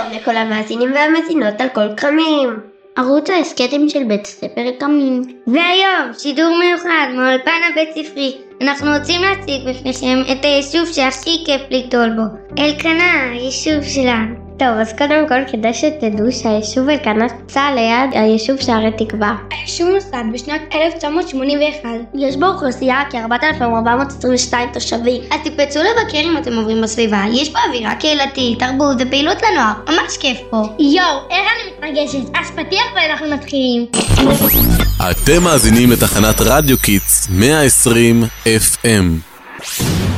שלום לכל המאזינים והמאזינות על כל כרמים. ערוץ ההסכתים של בית ספר קמים. והיום, שידור מיוחד מאולפן הבית ספרי. אנחנו רוצים להציג בפניכם את היישוב שהכי כיף לגדול בו. אלקנה, היישוב שלנו. טוב, אז קודם כל כדאי שתדעו שהיישוב אלקנה נמצא ליד היישוב שערי תקווה. היישוב נוסד בשנת 1981. יש בו אוכלוסייה כ-4,422 תושבים. אז תקפצו לבקר אם אתם עוברים בסביבה. יש פה אווירה קהילתית, תרבות ופעילות לנוער. ממש כיף פה. יואו, איך אני מתרגשת. אז פתיח ואנחנו מתחילים. אתם מאזינים לתחנת רדיו Kids 120 FM.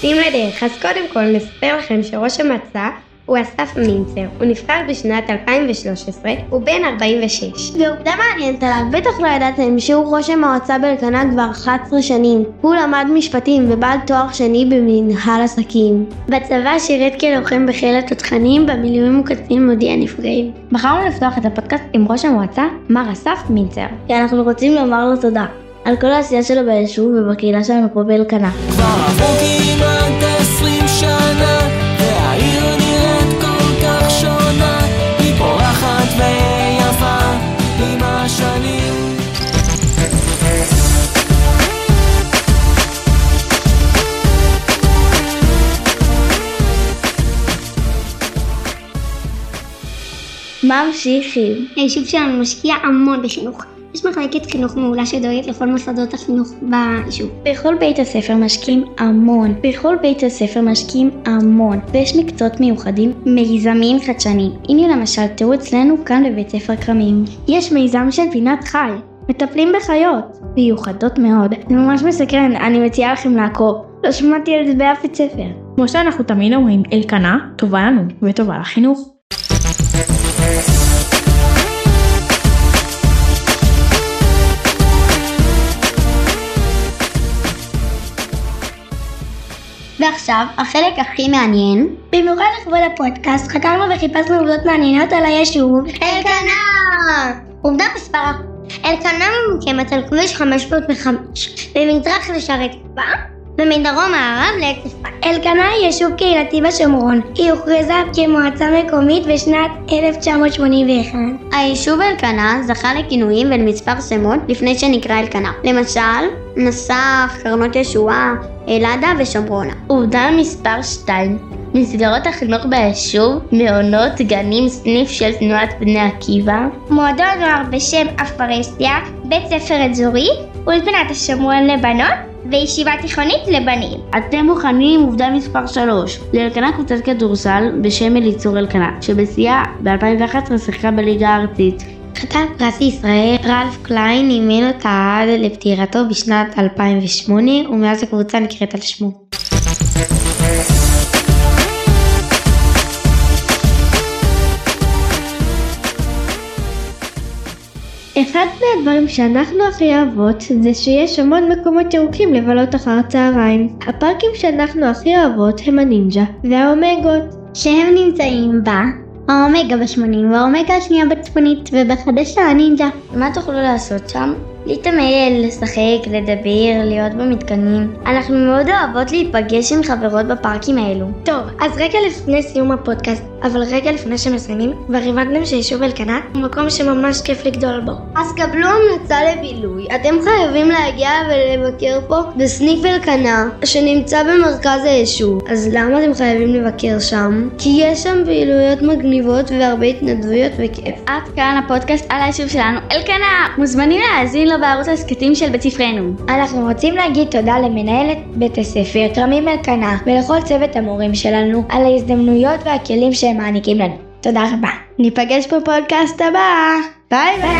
שים לדרך, אז קודם כל נספר לכם שראש המועצה הוא אסף מינצר, הוא נבחר בשנת 2013, הוא בן 46. ועובדה מעניינת עליו, בטח לא ידעתם שהוא ראש המועצה באלקנה כבר 11 שנים. הוא למד משפטים ובעל תואר שני במנהל עסקים. בצבא שירת כלוחם בחיל התותחנים, במילואים הוא קצין מודיע נפגעים. בחרנו לפתוח את הפודקאסט עם ראש המועצה, מר אסף מינצר. כי אנחנו רוצים לומר לו תודה. על כל העשייה שלו ביישוב ובקהילה שלנו פה באלקנה. כבר עברו כמעט עשרים שנה, והעיר נראית כל כך שונה, היא פורחת ויפה עם השנים. ממשיכים. היישוב שלנו משקיע המון בחינוך. יש מחלקת חינוך מעולה שדואגת לכל מוסדות החינוך ביישוב. בכל בית הספר משקיעים המון. בכל בית הספר משקיעים המון. ויש מקצועות מיוחדים, מיזמים חדשניים. הנה למשל, תראו אצלנו כאן בבית ספר כרמים. יש מיזם של פינת חי. מטפלים בחיות. מיוחדות מאוד. זה ממש מסקרן, אני מציעה לכם לעקוב. לא שמעתי על זה באף בית ספר. כמו שאנחנו תמיד אומרים, אלקנה טובה לנו וטובה לחינוך. ועכשיו, החלק הכי מעניין. במיוחד לכבוד הפודקאסט, חקרנו וחיפשנו עובדות מעניינות על היישוב. אלקנה! עובדה מספר אלקנה ממוקמת על כביש 505, ממזרח לשערי תקווה, ומדרום מערב אפרת. אלקנה היא יישוב קהילתי בשומרון. היא הוכרזה כמועצה מקומית בשנת 1981. היישוב אלקנה זכה לכינויים ולמספר שמות לפני שנקרא אלקנה. למשל, נסח, קרנות ישועה, אלעדה ושומרונה. עובדה מספר 2 מסגרות החינוך ביישוב, מעונות, גנים, סניף של תנועת בני עקיבא. מועדון נוער בשם אפרסיה, בית ספר אזורי, אולפנת השומרון לבנות וישיבה תיכונית לבנים. אתם מוכנים עובדה מספר 3 לאלקנה קבוצת כדורסל בשם אליצור אלקנה, שבשיאה ב-2011 שיחקה בליגה הארצית. חתן פרס ישראל, רלף קליין אימן אותה עד לפטירתו בשנת 2008 ומאז הקבוצה נקראת על שמו. אחד מהדברים שאנחנו הכי אוהבות זה שיש המון מקומות ירוקים לבלות אחר צהריים. הפארקים שאנחנו הכי אוהבות הם הנינג'ה והאומגות. שהם נמצאים בה האומגה בשמונים והאומגה השנייה בצפונית ובחדשה הנינג'ה. מה תוכלו לעשות שם? להתעמל, לשחק, לדבר, להיות במתקנים. אנחנו מאוד אוהבות להיפגש עם חברות בפארקים האלו. טוב, אז רגע לפני סיום הפודקאסט, אבל רגע לפני שמסיימים, כבר הבנתם שיישוב אלקנה הוא מקום שממש כיף לגדול בו. אז קבלו המלצה לבילוי. אתם חייבים להגיע ולבקר פה בסניף אלקנה, שנמצא במרכז היישוב. אז למה אתם חייבים לבקר שם? כי יש שם פעילויות מגניבות והרבה התנדבויות וכיף. עד כאן הפודקאסט על היישוב שלנו, אלקנה! מוזמנים להאזין לו בערוץ הסכתים של בית ספרנו. אנחנו רוצים להגיד תודה למנהלת בית הספר, כרמים אלקנה, ולכל צוות המורים שלנו על ההזדמנויות והכלים שהם מעניקים לנו. תודה רבה. ניפגש בפודקאסט הבא. ביי ביי.